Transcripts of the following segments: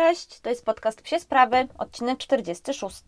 Cześć, to jest podcast Psie Sprawy, odcinek 46.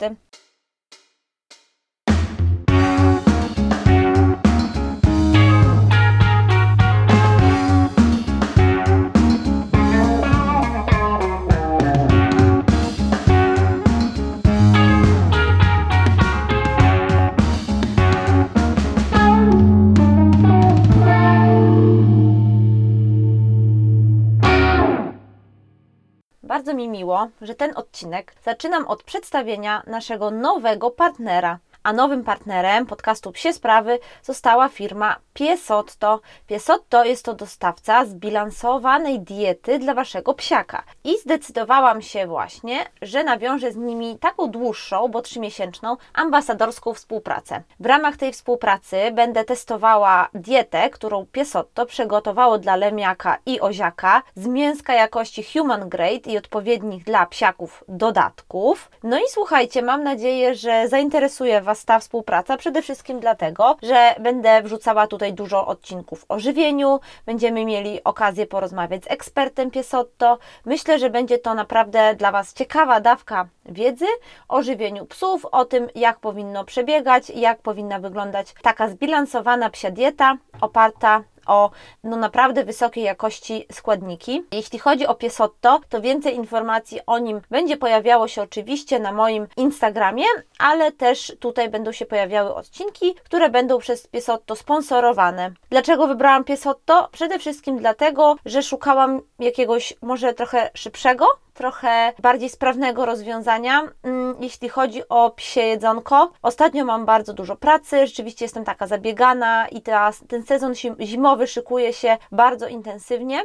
Bardzo mi miło, że ten odcinek zaczynam od przedstawienia naszego nowego partnera. A nowym partnerem podcastu Psie Sprawy została firma Piesotto. Piesotto jest to dostawca zbilansowanej diety dla Waszego psiaka. I zdecydowałam się właśnie, że nawiążę z nimi taką dłuższą, bo trzymiesięczną, ambasadorską współpracę. W ramach tej współpracy będę testowała dietę, którą Piesotto przygotowało dla lemiaka i oziaka z mięska jakości human grade i odpowiednich dla psiaków dodatków. No i słuchajcie, mam nadzieję, że zainteresuje Was Was ta współpraca przede wszystkim dlatego, że będę wrzucała tutaj dużo odcinków o żywieniu, będziemy mieli okazję porozmawiać z ekspertem Piesotto. Myślę, że będzie to naprawdę dla Was ciekawa dawka wiedzy o żywieniu psów, o tym, jak powinno przebiegać, jak powinna wyglądać taka zbilansowana psia dieta oparta o no naprawdę wysokiej jakości składniki. Jeśli chodzi o Piesotto, to więcej informacji o nim będzie pojawiało się oczywiście na moim Instagramie, ale też tutaj będą się pojawiały odcinki, które będą przez Piesotto sponsorowane. Dlaczego wybrałam Piesotto? Przede wszystkim dlatego, że szukałam jakiegoś może trochę szybszego, trochę bardziej sprawnego rozwiązania, mm, jeśli chodzi o psie jedzonko. Ostatnio mam bardzo dużo pracy, rzeczywiście jestem taka zabiegana i teraz ten sezon zimowy szykuje się bardzo intensywnie.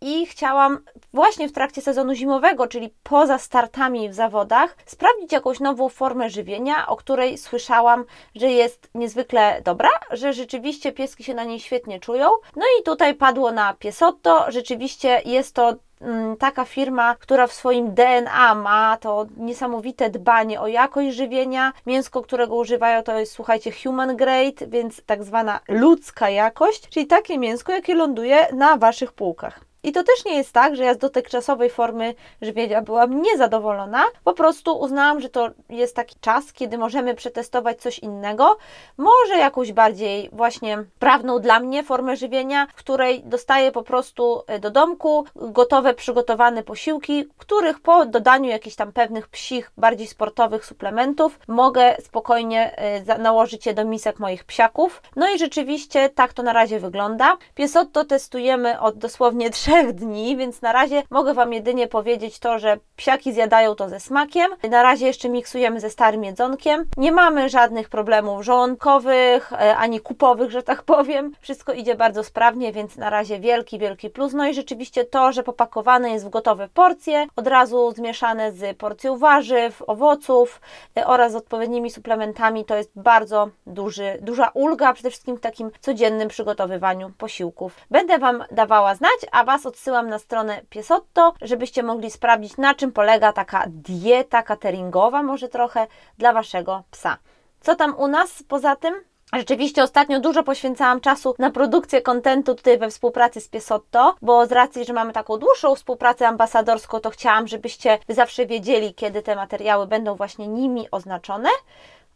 I chciałam właśnie w trakcie sezonu zimowego, czyli poza startami w zawodach, sprawdzić jakąś nową formę żywienia, o której słyszałam, że jest niezwykle dobra, że rzeczywiście pieski się na niej świetnie czują. No i tutaj padło na piesotto. Rzeczywiście jest to Mm, taka firma, która w swoim DNA ma to niesamowite dbanie o jakość żywienia. Mięsko, którego używają, to jest, słuchajcie, human grade, więc tak zwana ludzka jakość, czyli takie mięsko, jakie ląduje na waszych półkach. I to też nie jest tak, że ja z dotychczasowej formy żywienia byłam niezadowolona. Po prostu uznałam, że to jest taki czas, kiedy możemy przetestować coś innego. Może jakąś bardziej właśnie prawną dla mnie formę żywienia, w której dostaję po prostu e, do domku gotowe, przygotowane posiłki, których po dodaniu jakichś tam pewnych psich, bardziej sportowych suplementów mogę spokojnie e, nałożyć je do misek moich psiaków. No i rzeczywiście tak to na razie wygląda. Piesotto testujemy od dosłownie 3 trzech dni, więc na razie mogę Wam jedynie powiedzieć to, że psiaki zjadają to ze smakiem. Na razie jeszcze miksujemy ze starym jedzonkiem. Nie mamy żadnych problemów żołądkowych, e, ani kupowych, że tak powiem. Wszystko idzie bardzo sprawnie, więc na razie wielki, wielki plus. No i rzeczywiście to, że popakowane jest w gotowe porcje, od razu zmieszane z porcją warzyw, owoców e, oraz z odpowiednimi suplementami, to jest bardzo duży, duża ulga, przede wszystkim w takim codziennym przygotowywaniu posiłków. Będę Wam dawała znać, a Was odsyłam na stronę Piesotto, żebyście mogli sprawdzić, na czym polega taka dieta cateringowa, może trochę dla Waszego psa. Co tam u nas poza tym? Rzeczywiście ostatnio dużo poświęcałam czasu na produkcję kontentu tutaj we współpracy z Piesotto, bo z racji, że mamy taką dłuższą współpracę ambasadorską, to chciałam, żebyście zawsze wiedzieli, kiedy te materiały będą właśnie nimi oznaczone.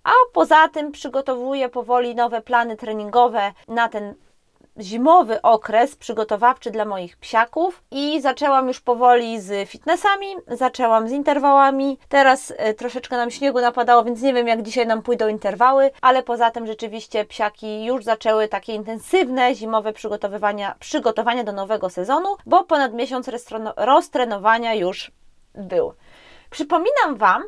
A poza tym przygotowuję powoli nowe plany treningowe na ten zimowy okres przygotowawczy dla moich psiaków i zaczęłam już powoli z fitnessami, zaczęłam z interwałami. Teraz e, troszeczkę nam śniegu napadało, więc nie wiem jak dzisiaj nam pójdą interwały, ale poza tym rzeczywiście psiaki już zaczęły takie intensywne zimowe przygotowywania, przygotowania do nowego sezonu, bo ponad miesiąc roztrenowania już był. Przypominam Wam,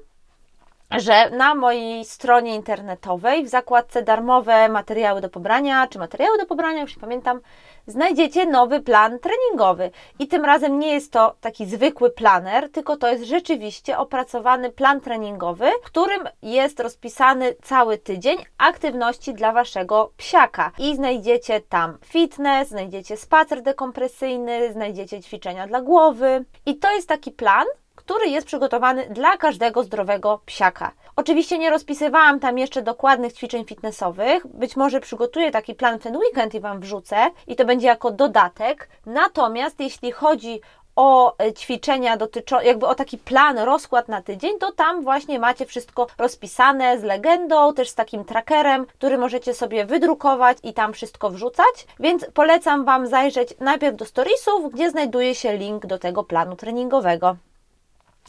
że na mojej stronie internetowej w zakładce darmowe materiały do pobrania, czy materiały do pobrania, już nie pamiętam, znajdziecie nowy plan treningowy. I tym razem nie jest to taki zwykły planer, tylko to jest rzeczywiście opracowany plan treningowy, w którym jest rozpisany cały tydzień aktywności dla waszego psiaka. I znajdziecie tam fitness, znajdziecie spacer dekompresyjny, znajdziecie ćwiczenia dla głowy. I to jest taki plan, który jest przygotowany dla każdego zdrowego psiaka. Oczywiście nie rozpisywałam tam jeszcze dokładnych ćwiczeń fitnessowych, być może przygotuję taki plan w ten weekend i Wam wrzucę i to będzie jako dodatek. Natomiast jeśli chodzi o e, ćwiczenia dotyczą, jakby o taki plan, rozkład na tydzień, to tam właśnie macie wszystko rozpisane z legendą, też z takim trackerem, który możecie sobie wydrukować i tam wszystko wrzucać. Więc polecam Wam zajrzeć najpierw do storiesów, gdzie znajduje się link do tego planu treningowego.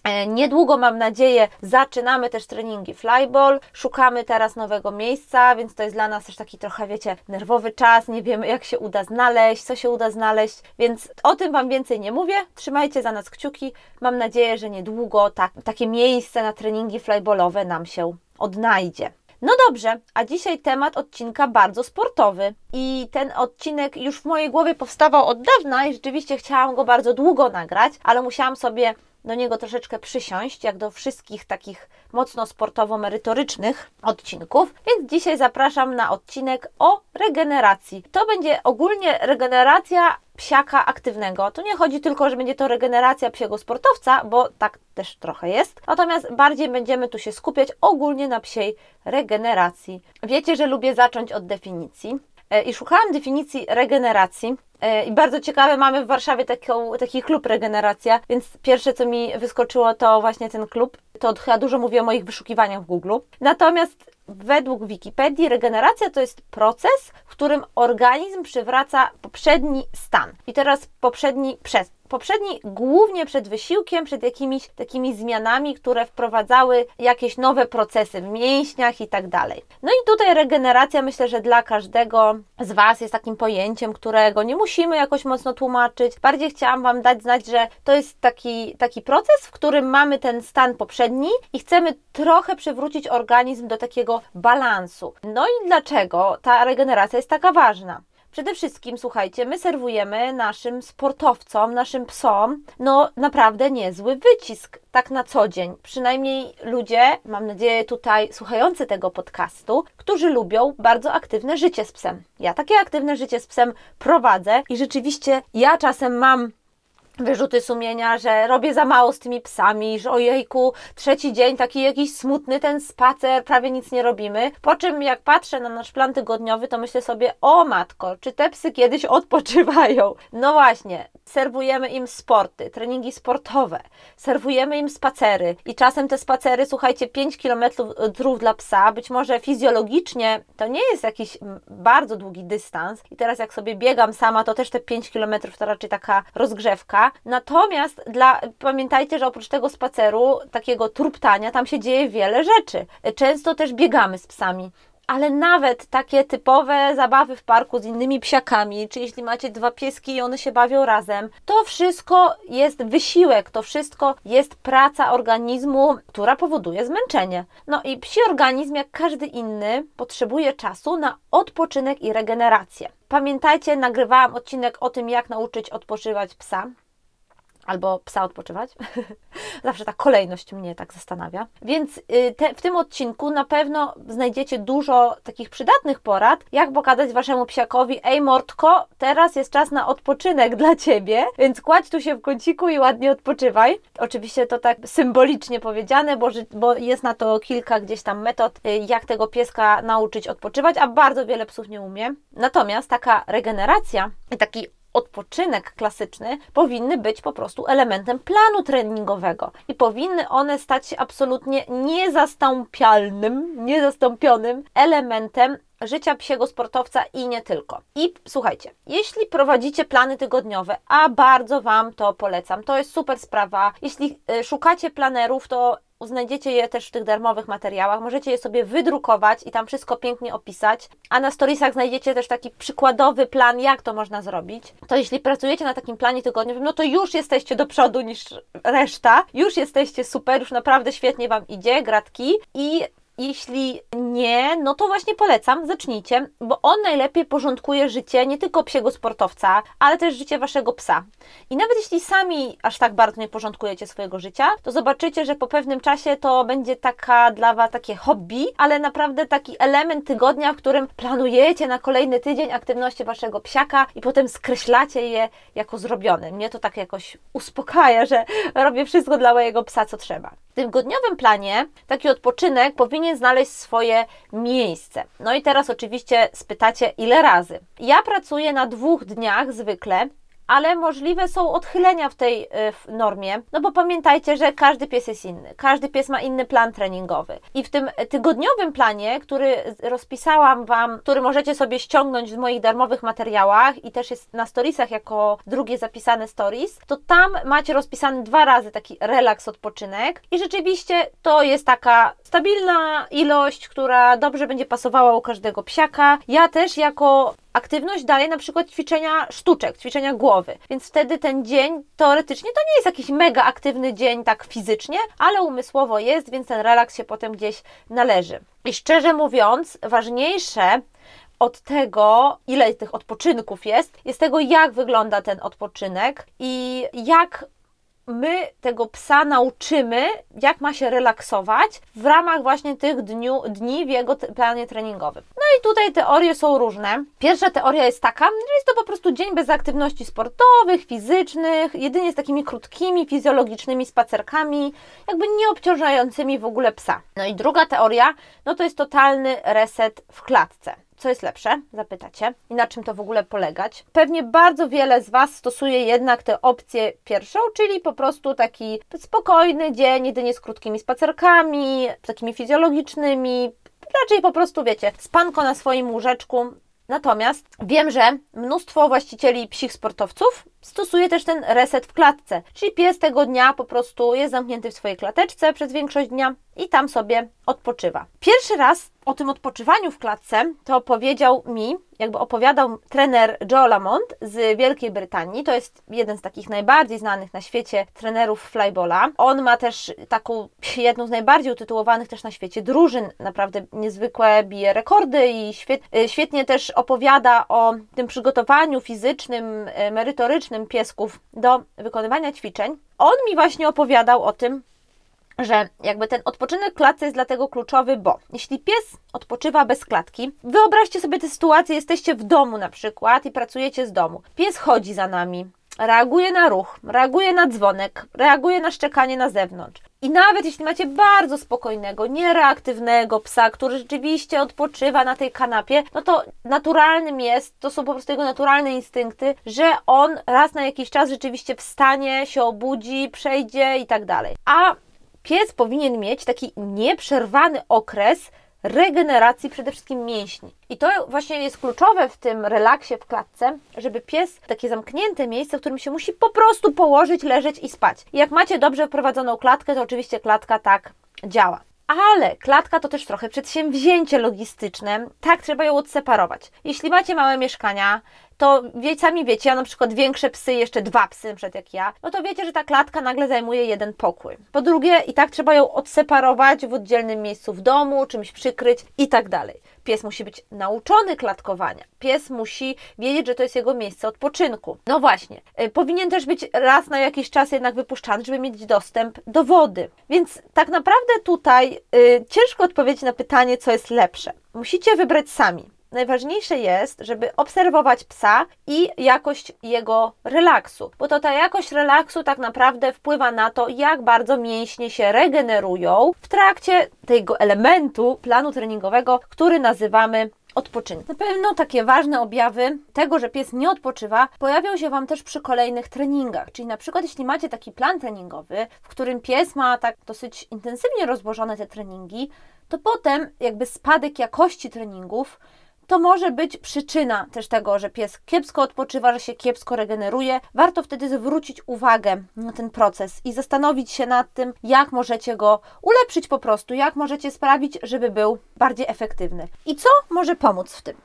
E, niedługo, mam nadzieję, zaczynamy też treningi flyball. Szukamy teraz nowego miejsca, więc to jest dla nas też taki trochę, wiecie, nerwowy czas. Nie wiemy, jak się uda znaleźć, co się uda znaleźć, więc o tym Wam więcej nie mówię. Trzymajcie za nas kciuki. Mam nadzieję, że niedługo tak, takie miejsce na treningi flyballowe nam się odnajdzie. No dobrze, a dzisiaj temat odcinka bardzo sportowy. I ten odcinek już w mojej głowie powstawał od dawna i rzeczywiście chciałam go bardzo długo nagrać, ale musiałam sobie do niego troszeczkę przysiąść, jak do wszystkich takich mocno sportowo-merytorycznych odcinków. Więc dzisiaj zapraszam na odcinek o regeneracji. To będzie ogólnie regeneracja psiaka aktywnego. Tu nie chodzi tylko, że będzie to regeneracja psiego sportowca, bo tak też trochę jest. Natomiast bardziej będziemy tu się skupiać ogólnie na psiej regeneracji. Wiecie, że lubię zacząć od definicji. E, I szukałam definicji regeneracji E, I bardzo ciekawe, mamy w Warszawie taką, taki klub Regeneracja, więc pierwsze co mi wyskoczyło to właśnie ten klub. To chyba dużo mówi o moich wyszukiwaniach w Google. Natomiast według Wikipedii regeneracja to jest proces, w którym organizm przywraca poprzedni stan. I teraz poprzedni przez poprzedni głównie przed wysiłkiem, przed jakimiś takimi zmianami, które wprowadzały jakieś nowe procesy w mięśniach i tak dalej. No i tutaj regeneracja myślę, że dla każdego z Was jest takim pojęciem, którego nie musimy jakoś mocno tłumaczyć. Bardziej chciałam Wam dać znać, że to jest taki, taki proces, w którym mamy ten stan poprzedni i chcemy trochę przywrócić organizm do takiego balansu. No i dlaczego ta regeneracja jest taka ważna? Przede wszystkim, słuchajcie, my serwujemy naszym sportowcom, naszym psom, no naprawdę niezły wycisk, tak na co dzień. Przynajmniej ludzie, mam nadzieję tutaj słuchający tego podcastu, którzy lubią bardzo aktywne życie z psem. Ja takie aktywne życie z psem prowadzę i rzeczywiście ja czasem mam wyrzuty sumienia, że robię za mało z tymi psami, że ojejku, trzeci dzień taki jakiś smutny ten spacer, prawie nic nie robimy. Po czym jak patrzę na nasz plan tygodniowy, to myślę sobie, o matko, czy te psy kiedyś odpoczywają? No właśnie, serwujemy im sporty, treningi sportowe, serwujemy im spacery i czasem te spacery, słuchajcie, 5 km dla psa, być może fizjologicznie to nie jest jakiś bardzo długi dystans i teraz jak sobie biegam sama, to też te 5 km to raczej taka rozgrzewka, Natomiast dla, pamiętajcie, że oprócz tego spaceru, takiego truptania, tam się dzieje wiele rzeczy. Często też biegamy z psami ale nawet takie typowe zabawy w parku z innymi psiakami, czy jeśli macie dwa pieski i one się bawią razem, to wszystko jest wysiłek, to wszystko jest praca organizmu, która powoduje zmęczenie. No i psi organizm, jak każdy inny, potrzebuje czasu na odpoczynek i regenerację. Pamiętajcie, nagrywałam odcinek o tym, jak nauczyć odpoczywać psa albo psa odpoczywać. Zawsze ta kolejność mnie tak zastanawia. Więc y, te, w tym odcinku na pewno znajdziecie dużo takich przydatnych porad, jak pokazać waszemu psiakowi, ej mordko, teraz jest czas na odpoczynek dla ciebie, więc kładź tu się w kąciku i ładnie odpoczywaj. Oczywiście to tak symbolicznie powiedziane, bo, bo jest na to kilka gdzieś tam metod, y, jak tego pieska nauczyć odpoczywać, a bardzo wiele psów nie umie. Natomiast taka regeneracja i taki odpoczynek klasyczny powinny być po prostu elementem planu treningowego i powinny one stać się absolutnie niezastąpialnym, niezastąpionym elementem życia psiego sportowca i nie tylko. I słuchajcie, jeśli prowadzicie plany tygodniowe, a bardzo Wam to polecam, to jest super sprawa. Jeśli y, szukacie planerów, to Znajdziecie je też w tych darmowych materiałach. Możecie je sobie wydrukować i tam wszystko pięknie opisać. A na storiesach znajdziecie też taki przykładowy plan, jak to można zrobić. To jeśli pracujecie na takim planie tygodniowym, no to już jesteście do przodu niż reszta. Już jesteście super, już naprawdę świetnie Wam idzie, gratki. I jeśli nie, no to właśnie polecam, zacznijcie, bo on najlepiej porządkuje życie nie tylko psiego sportowca, ale też życie waszego psa. I nawet jeśli sami aż tak bardzo nie porządkujecie swojego życia, to zobaczycie, że po pewnym czasie to będzie taka dla was takie hobby, ale naprawdę taki element tygodnia, w którym planujecie na kolejny tydzień aktywności waszego psiaka i potem skreślacie je jako zrobione. Mnie to tak jakoś uspokaja, że robię wszystko dla mojego psa, co trzeba. W tygodniowym planie taki odpoczynek powinien znaleźć swoje miejsce. No i teraz oczywiście spytacie, ile razy? Ja pracuję na dwóch dniach zwykle ale możliwe są odchylenia w tej w normie, no bo pamiętajcie, że każdy pies jest inny, każdy pies ma inny plan treningowy i w tym tygodniowym planie, który rozpisałam Wam, który możecie sobie ściągnąć w moich darmowych materiałach i też jest na storiesach jako drugie zapisane stories, to tam macie rozpisany dwa razy taki relaks, odpoczynek i rzeczywiście to jest taka stabilna ilość, która dobrze będzie pasowała u każdego psiaka. Ja też jako aktywność daje na przykład ćwiczenia sztuczek, ćwiczenia głowy. Więc wtedy ten dzień teoretycznie to nie jest jakiś mega aktywny dzień tak fizycznie, ale umysłowo jest, więc ten relaks się potem gdzieś należy. I szczerze mówiąc, ważniejsze od tego, ile tych odpoczynków jest, jest tego, jak wygląda ten odpoczynek i jak my tego psa nauczymy, jak ma się relaksować w ramach właśnie tych dniu, dni w jego planie treningowym. I tutaj teorie są różne. Pierwsza teoria jest taka, że jest to po prostu dzień bez aktywności sportowych, fizycznych, jedynie z takimi krótkimi, fizjologicznymi spacerkami, jakby nie obciążającymi w ogóle psa. No i druga teoria, no to jest totalny reset w klatce. Co jest lepsze? Zapytacie. I na czym to w ogóle polegać? Pewnie bardzo wiele z Was stosuje jednak tę opcję pierwszą, czyli po prostu taki spokojny dzień, jedynie z krótkimi spacerkami, takimi fizjologicznymi, raczej po prostu, wiecie, spanko na swoim łóżeczku. Natomiast wiem, że mnóstwo właścicieli psich sportowców stosuje też ten reset w klatce, czyli pies tego dnia po prostu jest zamknięty w swojej klateczce przez większość dnia i tam sobie odpoczywa. Pierwszy raz o tym odpoczywaniu w klatce to opowiedział mi, jakby opowiadał trener Joe Lamont z Wielkiej Brytanii. To jest jeden z takich najbardziej znanych na świecie trenerów flyballa. On ma też taką jedną z najbardziej utytułowanych też na świecie drużyn. Naprawdę niezwykłe bije rekordy i świetnie też opowiada o tym przygotowaniu fizycznym, e, piesków do wykonywania ćwiczeń. On mi właśnie opowiadał o tym, że jakby ten odpoczynek klatce jest dlatego kluczowy, bo jeśli pies odpoczywa bez klatki, wyobraźcie sobie tę sytuację, jesteście w domu na przykład i pracujecie z domu. Pies chodzi za nami, reaguje na ruch, reaguje na dzwonek, reaguje na szczekanie na zewnątrz. I nawet jeśli macie bardzo spokojnego, niereaktywnego psa, który rzeczywiście odpoczywa na tej kanapie, no to naturalnym jest, to są po prostu jego naturalne instynkty, że on raz na jakiś czas rzeczywiście wstanie, się obudzi, przejdzie i tak dalej. A pies powinien mieć taki nieprzerwany okres regeneracji przede wszystkim mięśni. I to właśnie jest kluczowe w tym relaksie w klatce, żeby pies takie zamknięte miejsce, w którym się musi po prostu położyć, leżeć i spać. I jak macie dobrze wprowadzoną klatkę, to oczywiście klatka tak działa. Ale klatka to też trochę przedsięwzięcie logistyczne. Tak, trzeba ją odseparować. Jeśli macie małe mieszkania, to wie, sami wiecie, ja na przykład większe psy, jeszcze dwa psy, przed jak ja, no to wiecie, że ta klatka nagle zajmuje jeden pokój. Po drugie, i tak trzeba ją odseparować w oddzielnym miejscu w domu, czymś przykryć i tak dalej. Pies musi być nauczony klatkowania. Pies musi wiedzieć, że to jest jego miejsce odpoczynku. No właśnie, y, powinien też być raz na jakiś czas jednak wypuszczany, żeby mieć dostęp do wody. Więc tak naprawdę tutaj y, ciężko odpowiedzieć na pytanie, co jest lepsze. Musicie wybrać sami najważniejsze jest, żeby obserwować psa i jakość jego relaksu, bo to ta jakość relaksu tak naprawdę wpływa na to, jak bardzo mięśnie się regenerują w trakcie tego elementu planu treningowego, który nazywamy odpoczynek. Na pewno takie ważne objawy tego, że pies nie odpoczywa, pojawią się Wam też przy kolejnych treningach. Czyli na przykład, jeśli macie taki plan treningowy, w którym pies ma tak dosyć intensywnie rozłożone te treningi, to potem jakby spadek jakości treningów to może być przyczyna też tego, że pies kiepsko odpoczywa, że się kiepsko regeneruje. Warto wtedy zwrócić uwagę na ten proces i zastanowić się nad tym, jak możecie go ulepszyć po prostu, jak możecie sprawić, żeby był bardziej efektywny. I co może pomóc w tym?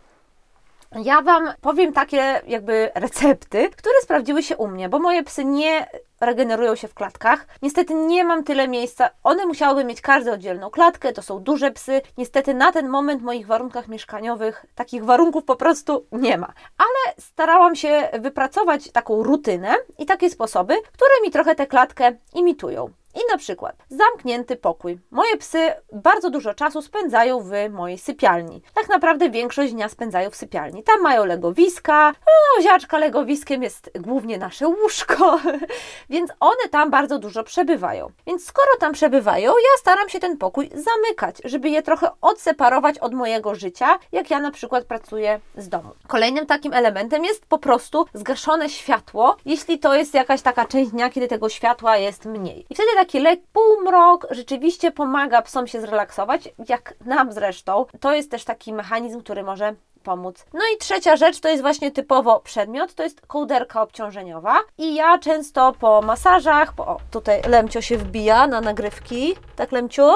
Ja Wam powiem takie jakby recepty, które sprawdziły się u mnie, bo moje psy nie regenerują się w klatkach. Niestety nie mam tyle miejsca. One musiałyby mieć każdą oddzielną klatkę, to są duże psy. Niestety na ten moment w moich warunkach mieszkaniowych takich warunków po prostu nie ma. Ale starałam się wypracować taką rutynę i takie sposoby, które mi trochę tę klatkę imitują. I na przykład zamknięty pokój. Moje psy bardzo dużo czasu spędzają w mojej sypialni. Tak naprawdę większość dnia spędzają w sypialni. Tam mają legowiska. No, ziaczka legowiskiem jest głównie nasze łóżko, więc one tam bardzo dużo przebywają. Więc skoro tam przebywają, ja staram się ten pokój zamykać, żeby je trochę odseparować od mojego życia, jak ja na przykład pracuję z domu. Kolejnym takim elementem jest po prostu zgaszone światło, jeśli to jest jakaś taka część dnia, kiedy tego światła jest mniej. I wtedy taki lek półmrok rzeczywiście pomaga psom się zrelaksować, jak nam zresztą. To jest też taki mechanizm, który może pomóc. No i trzecia rzecz to jest właśnie typowo przedmiot, to jest kołderka obciążeniowa i ja często po masażach, o, tutaj Lemcio się wbija na nagrywki, tak Lemciu?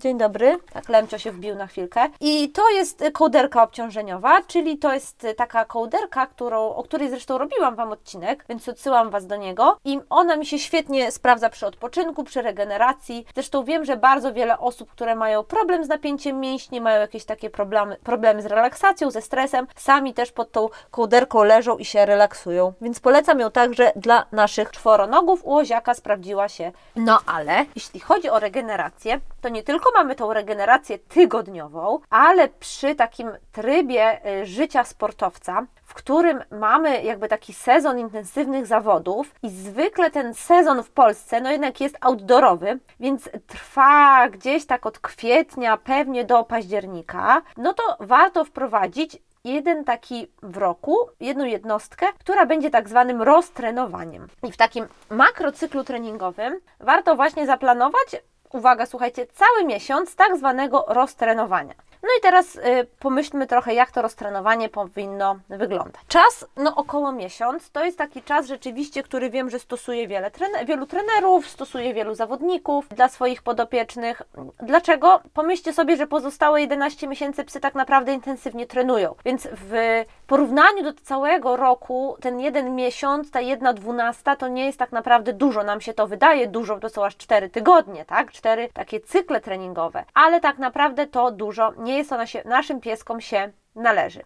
Dzień dobry. Tak, Lemcio się wbił na chwilkę. I to jest kołderka obciążeniowa, czyli to jest taka kołderka, którą, o której zresztą robiłam Wam odcinek, więc odsyłam Was do niego. I ona mi się świetnie sprawdza przy odpoczynku, przy regeneracji. Zresztą wiem, że bardzo wiele osób, które mają problem z napięciem mięśni, mają jakieś takie problemy, problemy z relaksacją, ze stresem, sami też pod tą kołderką leżą i się relaksują. Więc polecam ją także dla naszych czworonogów. U Oziaka sprawdziła się. No ale jeśli chodzi o regenerację, to nie tylko mamy tą regenerację tygodniową, ale przy takim trybie y, życia sportowca, w którym mamy jakby taki sezon intensywnych zawodów i zwykle ten sezon w Polsce no jednak jest outdoorowy, więc trwa gdzieś tak od kwietnia pewnie do października, no to warto wprowadzić jeden taki w roku, jedną jednostkę, która będzie tak zwanym roztrenowaniem. I w takim makrocyklu treningowym warto właśnie zaplanować uwaga, słuchajcie, cały miesiąc tak zwanego roztrenowania. No i teraz y, pomyślmy trochę, jak to roztrenowanie powinno wyglądać. Czas, no około miesiąc, to jest taki czas rzeczywiście, który wiem, że stosuje wiele trener, wielu trenerów, stosuje wielu zawodników dla swoich podopiecznych. Dlaczego? Pomyślcie sobie, że pozostałe 11 miesięcy psy tak naprawdę intensywnie trenują, więc w porównaniu do całego roku, ten jeden miesiąc, ta jedna dwunasta, to nie jest tak naprawdę dużo, nam się to wydaje dużo, to są aż 4 tygodnie, tak? Cztery takie cykle treningowe, ale tak naprawdę to dużo nie jest, ona się, naszym pieskom się należy.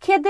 Kiedy?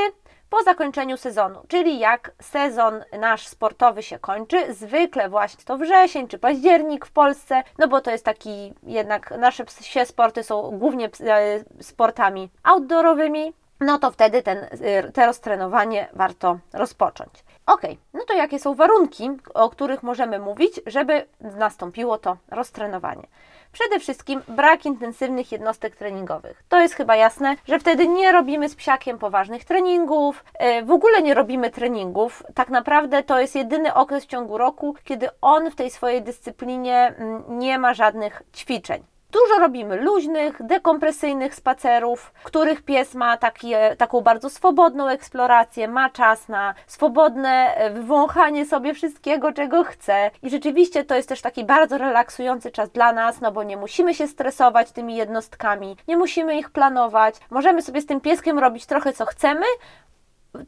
Po zakończeniu sezonu, czyli jak sezon nasz sportowy się kończy, zwykle właśnie to wrzesień czy październik w Polsce, no bo to jest taki jednak nasze psie sporty są głównie e, sportami outdoorowymi, no to wtedy ten, y, te roztrenowanie warto rozpocząć. Ok, no to jakie są warunki, o których możemy mówić, żeby nastąpiło to roztrenowanie? Przede wszystkim brak intensywnych jednostek treningowych. To jest chyba jasne, że wtedy nie robimy z psiakiem poważnych treningów, y, w ogóle nie robimy treningów. Tak naprawdę to jest jedyny okres w ciągu roku, kiedy on w tej swojej dyscyplinie mm, nie ma żadnych ćwiczeń. Dużo robimy luźnych, dekompresyjnych spacerów, których pies ma takie, taką bardzo swobodną eksplorację, ma czas na swobodne e, wywąchanie sobie wszystkiego, czego chce. I rzeczywiście to jest też taki bardzo relaksujący czas dla nas, no bo nie musimy się stresować tymi jednostkami, nie musimy ich planować. Możemy sobie z tym pieskiem robić trochę co chcemy,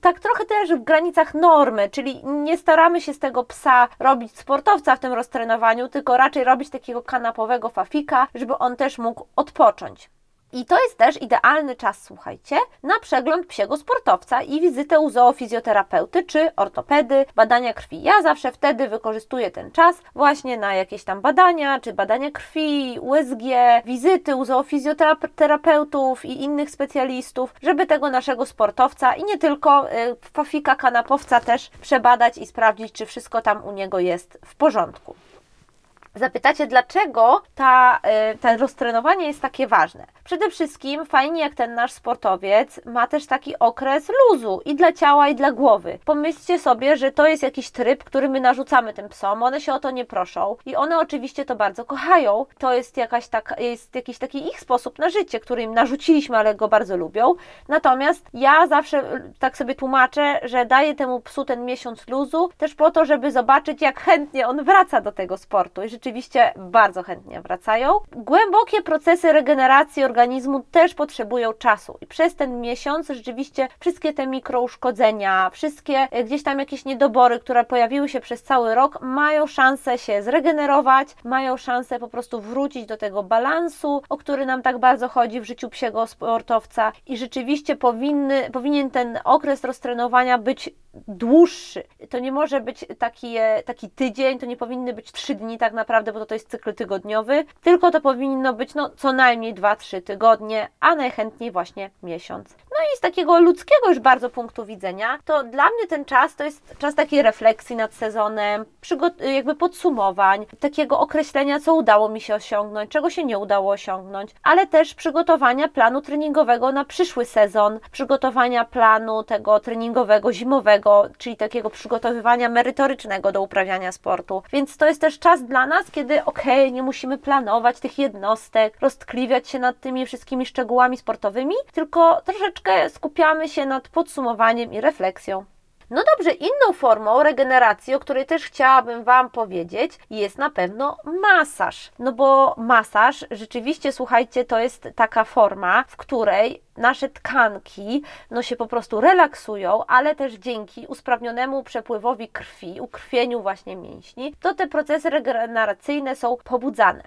tak trochę też w granicach normy, czyli nie staramy się z tego psa robić sportowca w tym roztrenowaniu, tylko raczej robić takiego kanapowego fafika, żeby on też mógł odpocząć. I to jest też idealny czas, słuchajcie, na przegląd psiego sportowca i wizytę u zoofizjoterapeuty czy ortopedy, badania krwi. Ja zawsze wtedy wykorzystuję ten czas właśnie na jakieś tam badania, czy badania krwi, USG, wizyty u zoofizjoterapeutów i innych specjalistów, żeby tego naszego sportowca i nie tylko y, fafika kanapowca też przebadać i sprawdzić, czy wszystko tam u niego jest w porządku. Zapytacie, dlaczego ta, y, to roztrenowanie jest takie ważne? Przede wszystkim fajnie, jak ten nasz sportowiec ma też taki okres luzu i dla ciała, i dla głowy. Pomyślcie sobie, że to jest jakiś tryb, który my narzucamy tym psom, one się o to nie proszą i one oczywiście to bardzo kochają. To jest, jakaś tak, jest jakiś taki ich sposób na życie, który im narzuciliśmy, ale go bardzo lubią. Natomiast ja zawsze y, tak sobie tłumaczę, że daję temu psu ten miesiąc luzu, też po to, żeby zobaczyć, jak chętnie on wraca do tego sportu. I rzeczywiście bardzo chętnie wracają. Głębokie procesy regeneracji organizmu też potrzebują czasu i przez ten miesiąc rzeczywiście wszystkie te mikrouszkodzenia, wszystkie e, gdzieś tam jakieś niedobory, które pojawiły się przez cały rok, mają szansę się zregenerować, mają szansę po prostu wrócić do tego balansu, o który nam tak bardzo chodzi w życiu psiego sportowca i rzeczywiście powinny, powinien ten okres roztrenowania być dłuższy. To nie może być taki, e, taki tydzień, to nie powinny być trzy dni tak naprawdę, bo to jest cykl tygodniowy, tylko to powinno być no, co najmniej 2-3 tygodnie, a najchętniej właśnie miesiąc. No i z takiego ludzkiego już bardzo punktu widzenia, to dla mnie ten czas to jest czas takiej refleksji nad sezonem, jakby podsumowań, takiego określenia, co udało mi się osiągnąć, czego się nie udało osiągnąć, ale też przygotowania planu treningowego na przyszły sezon, przygotowania planu tego treningowego zimowego, czyli takiego przygotowywania merytorycznego do uprawiania sportu. Więc to jest też czas dla nas, kiedy okej, okay, nie musimy planować tych jednostek, roztkliwiać się nad tymi wszystkimi szczegółami sportowymi, tylko troszeczkę skupiamy się nad podsumowaniem i refleksją. No dobrze, inną formą regeneracji, o której też chciałabym Wam powiedzieć, jest na pewno masaż. No bo masaż, rzeczywiście, słuchajcie, to jest taka forma, w której nasze tkanki no się po prostu relaksują, ale też dzięki usprawnionemu przepływowi krwi, ukrwieniu właśnie mięśni, to te procesy regeneracyjne są pobudzane.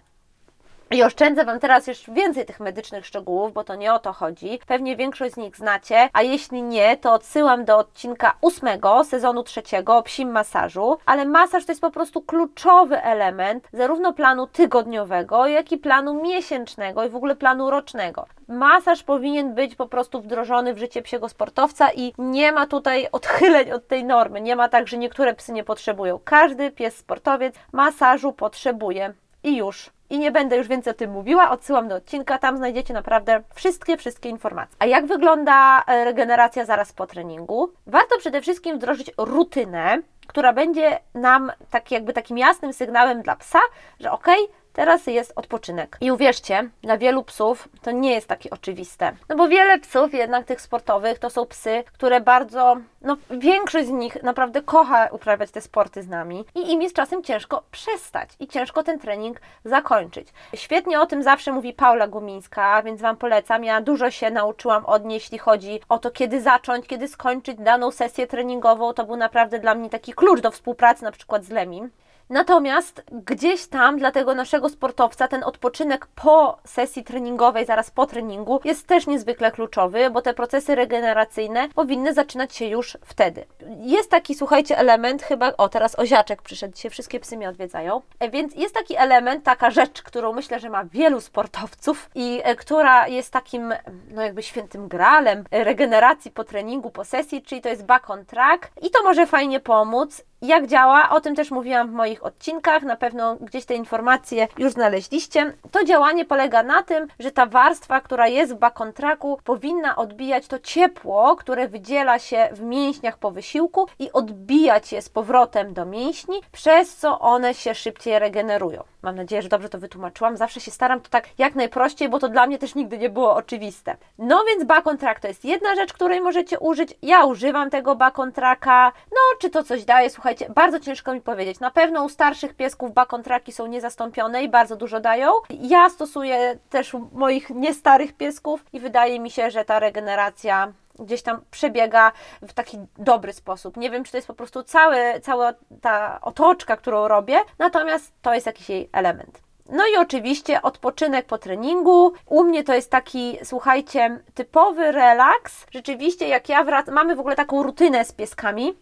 I oszczędzę Wam teraz jeszcze więcej tych medycznych szczegółów, bo to nie o to chodzi. Pewnie większość z nich znacie, a jeśli nie, to odsyłam do odcinka ósmego sezonu trzeciego o psim masażu. Ale masaż to jest po prostu kluczowy element zarówno planu tygodniowego, jak i planu miesięcznego i w ogóle planu rocznego. Masaż powinien być po prostu wdrożony w życie psiego sportowca i nie ma tutaj odchyleń od tej normy. Nie ma tak, że niektóre psy nie potrzebują. Każdy pies sportowiec masażu potrzebuje i już. I nie będę już więcej o tym mówiła, odsyłam do odcinka, tam znajdziecie naprawdę wszystkie, wszystkie informacje. A jak wygląda e, regeneracja zaraz po treningu? Warto przede wszystkim wdrożyć rutynę, która będzie nam tak jakby takim jasnym sygnałem dla psa, że ok, Teraz jest odpoczynek. I uwierzcie, dla wielu psów to nie jest takie oczywiste. No bo wiele psów, jednak tych sportowych, to są psy, które bardzo, no większość z nich naprawdę kocha uprawiać te sporty z nami i im jest czasem ciężko przestać i ciężko ten trening zakończyć. Świetnie o tym zawsze mówi Paula Gumińska, więc Wam polecam. Ja dużo się nauczyłam od niej, jeśli chodzi o to, kiedy zacząć, kiedy skończyć daną sesję treningową. To był naprawdę dla mnie taki klucz do współpracy, na przykład z Lemim. Natomiast gdzieś tam dla tego naszego sportowca ten odpoczynek po sesji treningowej, zaraz po treningu, jest też niezwykle kluczowy, bo te procesy regeneracyjne powinny zaczynać się już wtedy. Jest taki, słuchajcie, element, chyba, o teraz oziaczek przyszedł, dzisiaj wszystkie psy mnie odwiedzają, e, więc jest taki element, taka rzecz, którą myślę, że ma wielu sportowców i e, która jest takim, no jakby świętym gralem regeneracji po treningu, po sesji, czyli to jest back on track i to może fajnie pomóc jak działa, o tym też mówiłam w moich odcinkach, na pewno gdzieś te informacje już znaleźliście. To działanie polega na tym, że ta warstwa, która jest w bakontraku, powinna odbijać to ciepło, które wydziela się w mięśniach po wysiłku i odbijać je z powrotem do mięśni, przez co one się szybciej regenerują. Mam nadzieję, że dobrze to wytłumaczyłam. Zawsze się staram to tak jak najprościej, bo to dla mnie też nigdy nie było oczywiste. No więc bakontrack to jest jedna rzecz, której możecie użyć. Ja używam tego bakontraka. No, czy to coś daje? Słuchajcie, bardzo ciężko mi powiedzieć. Na pewno u starszych piesków bakontraki są niezastąpione i bardzo dużo dają. Ja stosuję też u moich niestarych piesków i wydaje mi się, że ta regeneracja gdzieś tam przebiega w taki dobry sposób. Nie wiem, czy to jest po prostu cały, cała ta otoczka, którą robię, natomiast to jest jakiś jej element. No i oczywiście odpoczynek po treningu. U mnie to jest taki, słuchajcie, typowy relaks. Rzeczywiście, jak ja wracam, mamy w ogóle taką rutynę z pieskami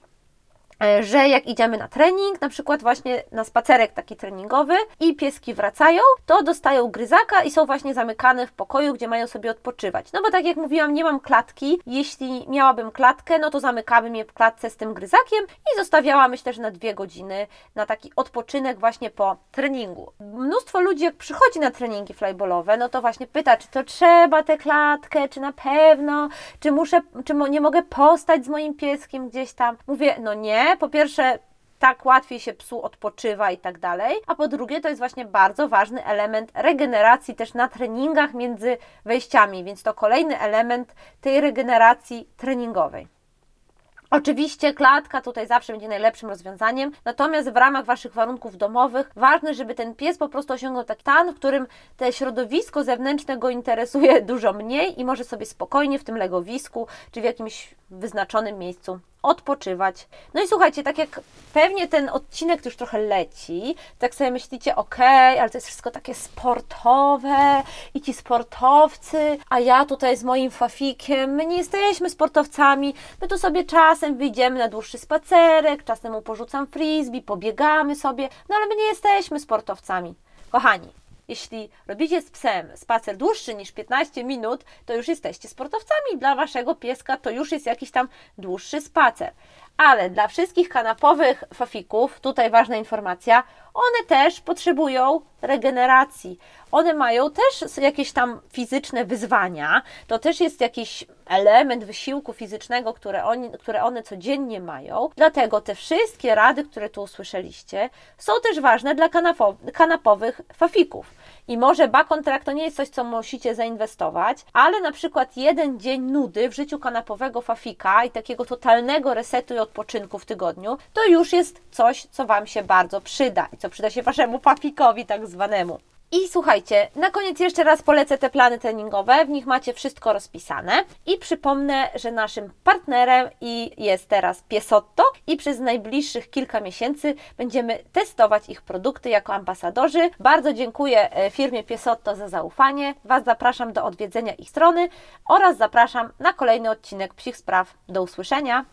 że jak idziemy na trening, na przykład właśnie na spacerek taki treningowy i pieski wracają, to dostają gryzaka i są właśnie zamykane w pokoju, gdzie mają sobie odpoczywać. No bo tak jak mówiłam, nie mam klatki. Jeśli miałabym klatkę, no to zamykałabym je w klatce z tym gryzakiem i zostawiała myślę, że na dwie godziny na taki odpoczynek właśnie po treningu. Mnóstwo ludzi jak przychodzi na treningi flyballowe, no to właśnie pyta, czy to trzeba tę klatkę, czy na pewno, czy muszę, czy nie mogę postać z moim pieskiem gdzieś tam. Mówię, no nie, po pierwsze, tak łatwiej się psu odpoczywa i tak dalej. A po drugie, to jest właśnie bardzo ważny element regeneracji też na treningach między wejściami, więc to kolejny element tej regeneracji treningowej. Oczywiście klatka tutaj zawsze będzie najlepszym rozwiązaniem, natomiast w ramach Waszych warunków domowych ważne, żeby ten pies po prostu osiągnął taki stan, w którym te środowisko zewnętrzne go interesuje dużo mniej i może sobie spokojnie w tym legowisku czy w jakimś wyznaczonym miejscu odpoczywać. No i słuchajcie, tak jak pewnie ten odcinek już trochę leci, tak sobie myślicie, okej, ale to jest wszystko takie sportowe i ci sportowcy, a ja tutaj z moim fafikiem, my nie jesteśmy sportowcami, my tu sobie czasem wyjdziemy na dłuższy spacerek, czasem mu porzucam frisbee, pobiegamy sobie, no ale my nie jesteśmy sportowcami. Kochani, jeśli robicie z psem spacer dłuższy niż 15 minut, to już jesteście sportowcami. Dla waszego pieska to już jest jakiś tam dłuższy spacer. Ale dla wszystkich kanapowych fafików, tutaj ważna informacja, one też potrzebują regeneracji. One mają też jakieś tam fizyczne wyzwania. To też jest jakiś element wysiłku fizycznego, które, oni, które one codziennie mają. Dlatego te wszystkie rady, które tu usłyszeliście, są też ważne dla kanapo, kanapowych fafików. I może bakontrakt to nie jest coś, co musicie zainwestować, ale na przykład jeden dzień nudy w życiu kanapowego fafika i takiego totalnego resetu i odpoczynku w tygodniu, to już jest coś, co Wam się bardzo przyda i co przyda się Waszemu fafikowi tak zwanemu. I słuchajcie, na koniec jeszcze raz polecę te plany treningowe, w nich macie wszystko rozpisane i przypomnę, że naszym partnerem i jest teraz Piesotto i przez najbliższych kilka miesięcy będziemy testować ich produkty jako ambasadorzy. Bardzo dziękuję e, firmie Piesotto za zaufanie. Was zapraszam do odwiedzenia ich strony oraz zapraszam na kolejny odcinek Psich Spraw. Do usłyszenia!